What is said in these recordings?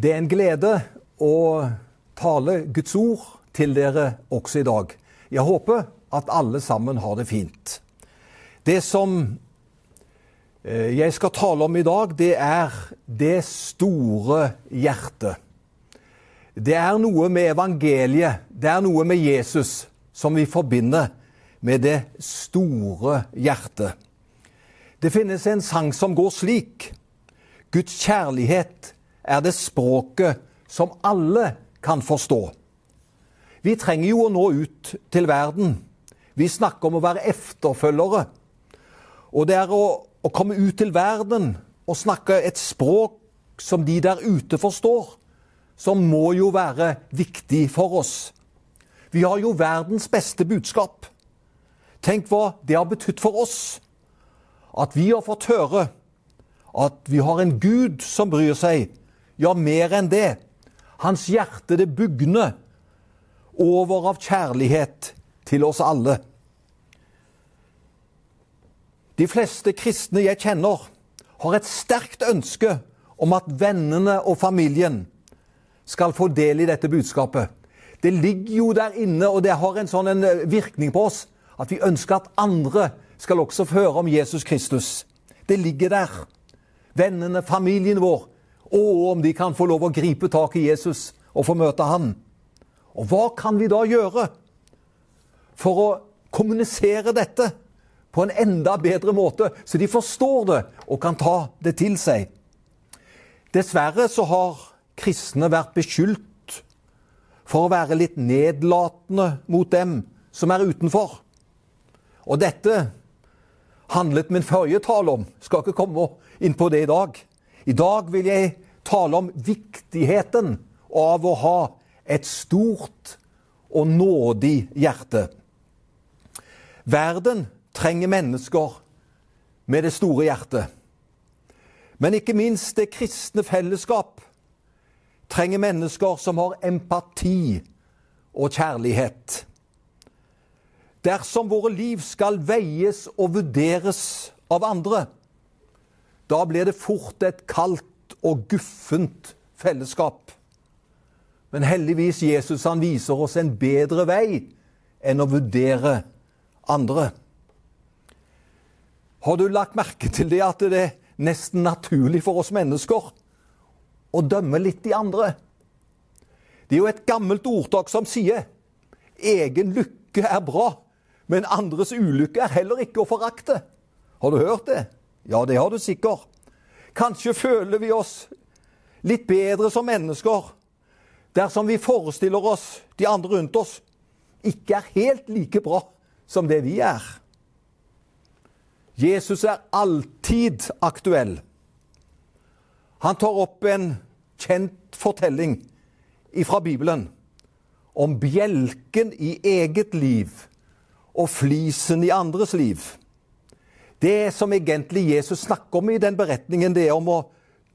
Det er en glede å tale Guds ord til dere også i dag. Jeg håper at alle sammen har det fint. Det som eh, jeg skal tale om i dag, det er det store hjertet. Det er noe med evangeliet, det er noe med Jesus, som vi forbinder med det store hjertet. Det finnes en sang som går slik. Guds kjærlighet er det språket som alle kan forstå. Vi trenger jo å nå ut til verden. Vi snakker om å være efterfølgere. Og det er å, å komme ut til verden og snakke et språk som de der ute forstår, som må jo være viktig for oss. Vi har jo verdens beste budskap. Tenk hva det har betydd for oss. At vi har fått høre at vi har en Gud som bryr seg. Ja, mer enn det. Hans hjerte, det bugner over av kjærlighet til oss alle. De fleste kristne jeg kjenner, har et sterkt ønske om at vennene og familien skal få del i dette budskapet. Det ligger jo der inne, og det har en sånn en eh, virkning på oss at vi ønsker at andre skal også høre om Jesus Kristus. Det ligger der. Vennene, familien vår. Og om de kan få lov å gripe tak i Jesus og få møte Han. Og hva kan vi da gjøre for å kommunisere dette på en enda bedre måte, så de forstår det og kan ta det til seg? Dessverre så har kristne vært beskyldt for å være litt nedlatende mot dem som er utenfor. Og dette handlet min forrige tale om. Skal ikke komme inn på det i dag. I dag vil jeg tale om viktigheten av å ha et stort og nådig hjerte. Verden trenger mennesker med det store hjertet. Men ikke minst det kristne fellesskap trenger mennesker som har empati og kjærlighet. Dersom våre liv skal veies og vurderes av andre, da blir det fort et kaldt og guffent fellesskap. Men heldigvis Jesus han viser oss en bedre vei enn å vurdere andre. Har du lagt merke til det at det er nesten naturlig for oss mennesker å dømme litt de andre? Det er jo et gammelt ordtak som sier 'egen lykke er bra', men andres ulykke er heller ikke å forakte. Har du hørt det? Ja, det har du sikkert. Kanskje føler vi oss litt bedre som mennesker dersom vi forestiller oss de andre rundt oss ikke er helt like bra som det vi er. Jesus er alltid aktuell. Han tar opp en kjent fortelling fra Bibelen om bjelken i eget liv og flisen i andres liv. Det som egentlig Jesus snakker om i den beretningen, det er om å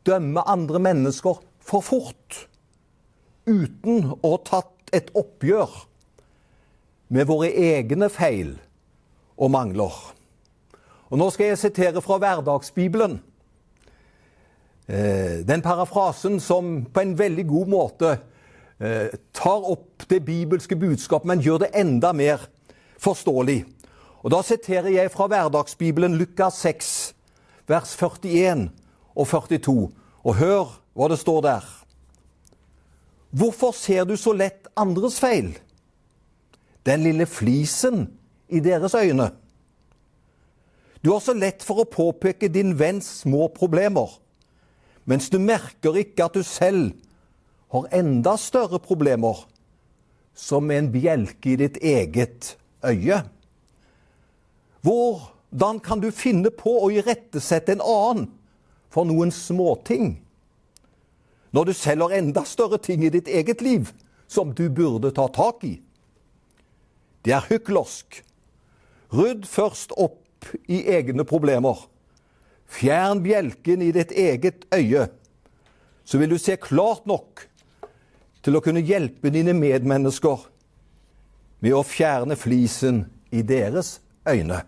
dømme andre mennesker for fort uten å ha tatt et oppgjør med våre egne feil og mangler. Og Nå skal jeg sitere fra Hverdagsbibelen. Eh, den parafrasen som på en veldig god måte eh, tar opp det bibelske budskapet, men gjør det enda mer forståelig. Og Da siterer jeg fra Hverdagsbibelen Lukas 6, vers 41 og 42. Og hør hva det står der. Hvorfor ser du så lett andres feil? Den lille flisen i deres øyne. Du har så lett for å påpeke din venns små problemer, mens du merker ikke at du selv har enda større problemer, som en bjelke i ditt eget øye. Hvordan kan du finne på å irettesette en annen for noen småting? når du selv har enda større ting i ditt eget liv som du burde ta tak i. Det er hyklersk. Rydd først opp i egne problemer. Fjern bjelken i ditt eget øye, så vil du se klart nok til å kunne hjelpe dine medmennesker med å fjerne flisen i deres øyne.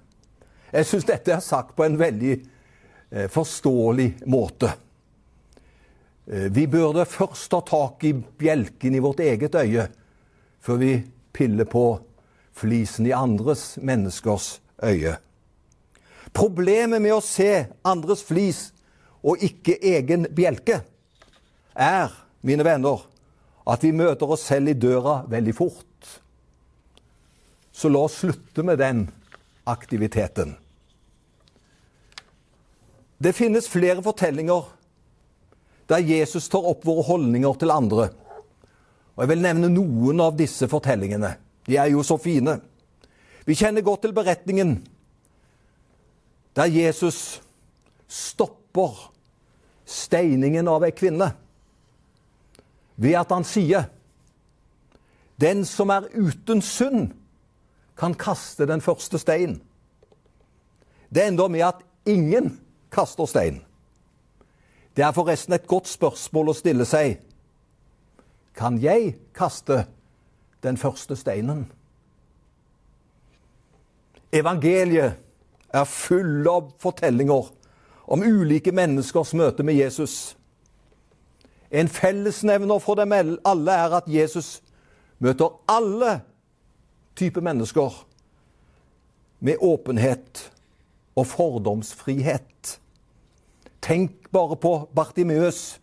Jeg syns dette er sagt på en veldig eh, forståelig måte. Eh, vi burde først ta tak i bjelken i vårt eget øye før vi piller på flisen i andres menneskers øye. Problemet med å se andres flis og ikke egen bjelke er, mine venner, at vi møter oss selv i døra veldig fort. Så la oss slutte med den aktiviteten. Det finnes flere fortellinger der Jesus tar opp våre holdninger til andre. Og Jeg vil nevne noen av disse fortellingene. De er jo så fine. Vi kjenner godt til beretningen der Jesus stopper steiningen av ei kvinne ved at han sier Den som er uten synd, kan kaste den første steinen. Det ender med at ingen kaster stein. Det er forresten et godt spørsmål å stille seg. Kan jeg kaste den første steinen? Evangeliet er full av fortellinger om ulike menneskers møte med Jesus. En fellesnevner for dem alle er at Jesus møter alle typer mennesker med åpenhet og fordomsfrihet. Tenk bare på Bartimeus,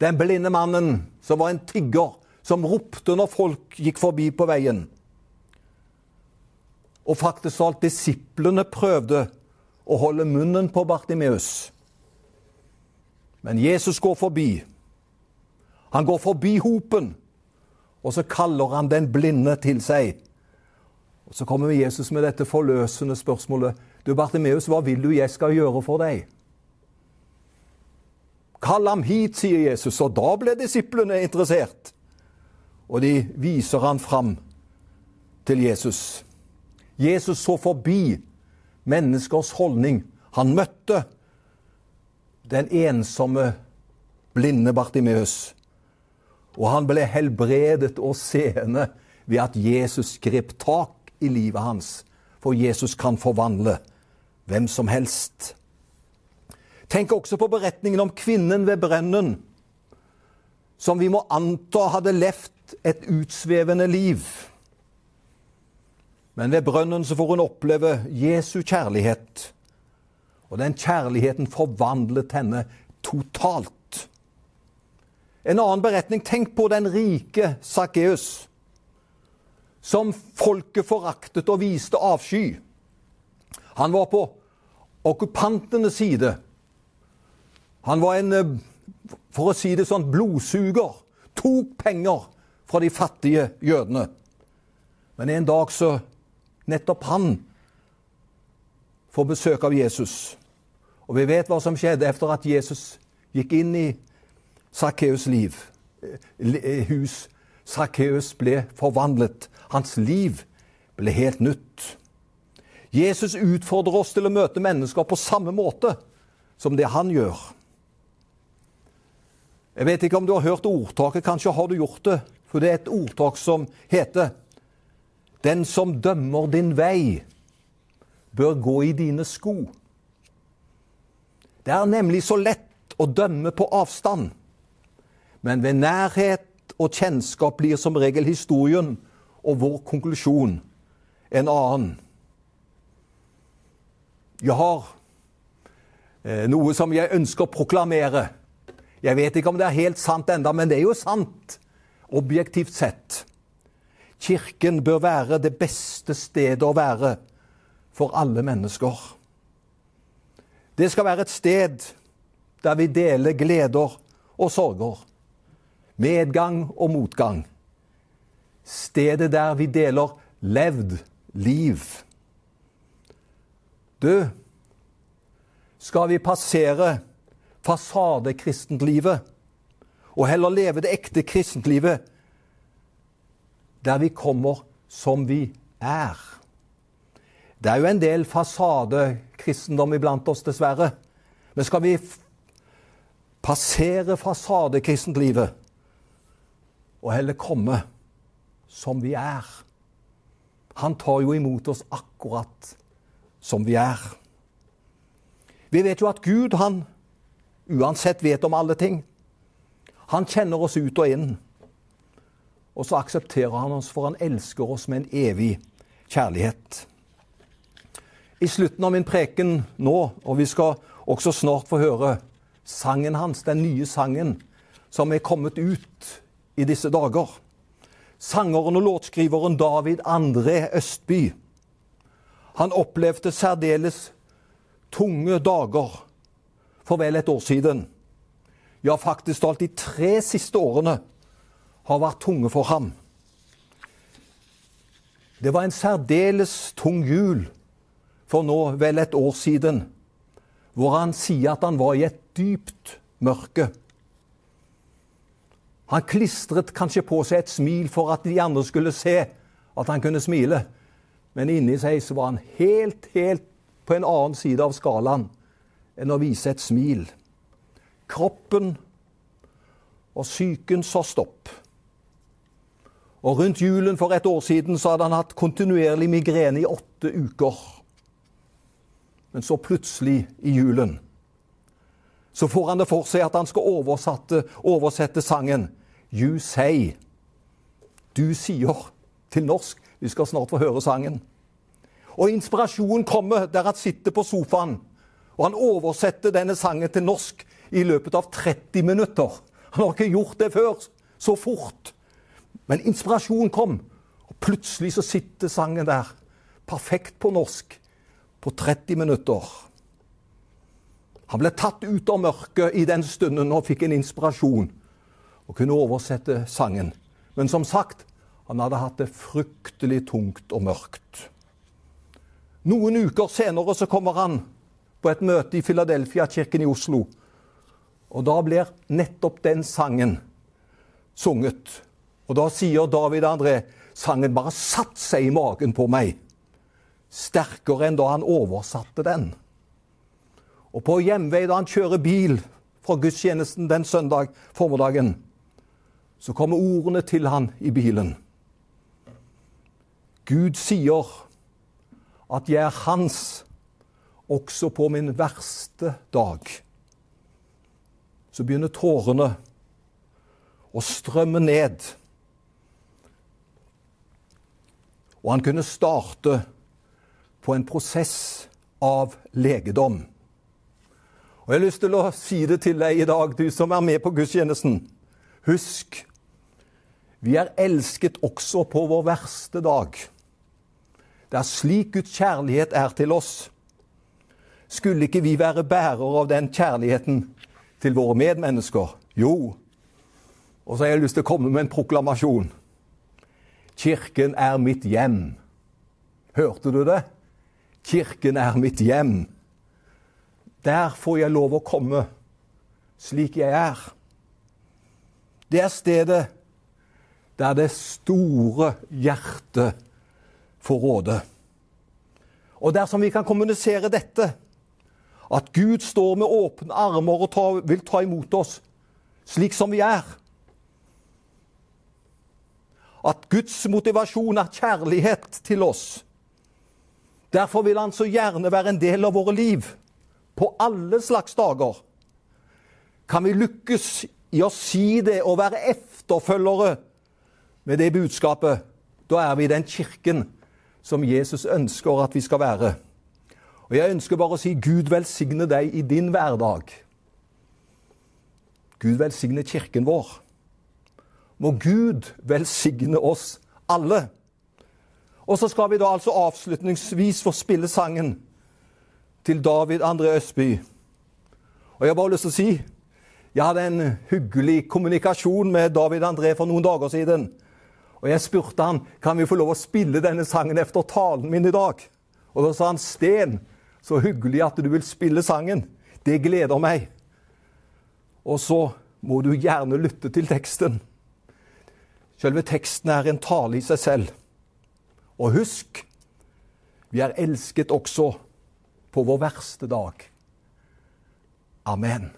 den blinde mannen som var en tigger, som ropte når folk gikk forbi på veien. Og faktisk alt disiplene prøvde å holde munnen på Bartimeus. Men Jesus går forbi. Han går forbi hopen, og så kaller han den blinde til seg. Og Så kommer Jesus med dette forløsende spørsmålet. Du, Bartimeus, hva vil du jeg skal gjøre for deg? Kall ham hit, sier Jesus, og da ble disiplene interessert. Og de viser han fram til Jesus. Jesus så forbi menneskers holdning. Han møtte den ensomme, blinde Bartimeus. Og han ble helbredet og seende ved at Jesus grep tak i livet hans. For Jesus kan forvandle hvem som helst. Tenk også på beretningen om kvinnen ved brønnen, som vi må anta hadde levd et utsvevende liv. Men ved brønnen så får hun oppleve Jesu kjærlighet. Og den kjærligheten forvandlet henne totalt. En annen beretning. Tenk på den rike Sakkeus som folket foraktet og viste avsky. Han var på okkupantenes side. Han var en, eh, for å si det sånn, blodsuger. Tok penger fra de fattige jødene. Men en dag så Nettopp han får besøk av Jesus. Og vi vet hva som skjedde etter at Jesus gikk inn i Sakkeus' liv, eh, eh, hus. Sakkeus ble forvandlet. Hans liv ble helt nytt. Jesus utfordrer oss til å møte mennesker på samme måte som det han gjør. Jeg vet ikke om du har hørt ordtaket, kanskje har du gjort det. For det er et ordtak som heter Den som dømmer din vei, bør gå i dine sko. Det er nemlig så lett å dømme på avstand. Men ved nærhet og kjennskap blir som regel historien og vår konklusjon en annen. Jeg har eh, noe som jeg ønsker å proklamere. Jeg vet ikke om det er helt sant enda, men det er jo sant, objektivt sett. Kirken bør være det beste stedet å være for alle mennesker. Det skal være et sted der vi deler gleder og sorger, medgang og motgang. Stedet der vi deler levd liv. Du, skal vi passere fasadekristentlivet og heller leve det ekte kristentlivet der vi kommer som vi er? Det er jo en del fasadekristendom iblant oss, dessverre. Men skal vi passere fasadekristentlivet og heller komme som vi er. Han tar jo imot oss akkurat som vi er. Vi vet jo at Gud, han uansett vet om alle ting. Han kjenner oss ut og inn. Og så aksepterer han oss, for han elsker oss med en evig kjærlighet. I slutten av min preken nå, og vi skal også snart få høre sangen hans, den nye sangen som er kommet ut i disse dager. Sangeren og låtskriveren David André Østby. Han opplevde særdeles tunge dager for vel et år siden. Ja, faktisk alt de tre siste årene har vært tunge for ham. Det var en særdeles tung jul for nå vel et år siden, hvor han sier at han var i et dypt mørke. Han klistret kanskje på seg et smil for at de andre skulle se at han kunne smile, men inni seg så var han helt, helt på en annen side av skalaen enn å vise et smil. Kroppen og psyken sa stopp. Og rundt julen for et år siden så hadde han hatt kontinuerlig migrene i åtte uker. Men så plutselig, i julen, så får han det for seg at han skal oversette, oversette sangen You Say. Du sier til norsk. Vi skal snart få høre sangen. Og inspirasjonen kommer der han sitter på sofaen. Og han oversetter denne sangen til norsk i løpet av 30 minutter. Han har ikke gjort det før. Så fort. Men inspirasjonen kom, og plutselig så sitter sangen der. Perfekt på norsk. På 30 minutter. Han ble tatt ut av mørket i den stunden og fikk en inspirasjon. Og kunne oversette sangen. Men som sagt, han hadde hatt det fryktelig tungt og mørkt. Noen uker senere så kommer han på et møte i Philadelphia-kirken i Oslo. Og da blir nettopp den sangen sunget. Og da sier David André sangen bare satt seg i magen på meg. Sterkere enn da han oversatte den. Og på hjemvei da han kjører bil fra gudstjenesten den søndag formiddagen, så kommer ordene til han i bilen. Gud sier at jeg er hans også på min verste dag. Så begynner tårene å strømme ned Og han kunne starte på en prosess av legedom. Og Jeg har lyst til å si det til deg i dag, du som er med på gudstjenesten. Husk, vi er elsket også på vår verste dag. Det er slik Guds kjærlighet er til oss. Skulle ikke vi være bærer av den kjærligheten til våre medmennesker? Jo. Og så har jeg lyst til å komme med en proklamasjon. Kirken er mitt hjem. Hørte du det? Kirken er mitt hjem. Der får jeg lov å komme slik jeg er. Det er stedet der det store hjertet får råde. Og dersom vi kan kommunisere dette, at Gud står med åpne armer og ta, vil ta imot oss slik som vi er, at Guds motivasjon er kjærlighet til oss. Derfor vil han så gjerne være en del av våre liv, på alle slags dager. Kan vi lykkes i å si det og være efterfølgere med det budskapet, da er vi den kirken som Jesus ønsker at vi skal være. Og Jeg ønsker bare å si Gud velsigne deg i din hverdag. Gud velsigne kirken vår. Må Gud velsigne oss alle. Og så skal vi da altså avslutningsvis få spille sangen til David André Østby. Og jeg har bare lyst til å si jeg hadde en hyggelig kommunikasjon med David André for noen dager siden. Og jeg spurte han kan vi få lov å spille denne sangen efter talen min i dag. Og da sa han Sten, så hyggelig at du vil spille sangen. Det gleder meg. Og så må du gjerne lytte til teksten. Selve teksten er en tale i seg selv. Og husk, vi er elsket også på vår verste dag. Amen.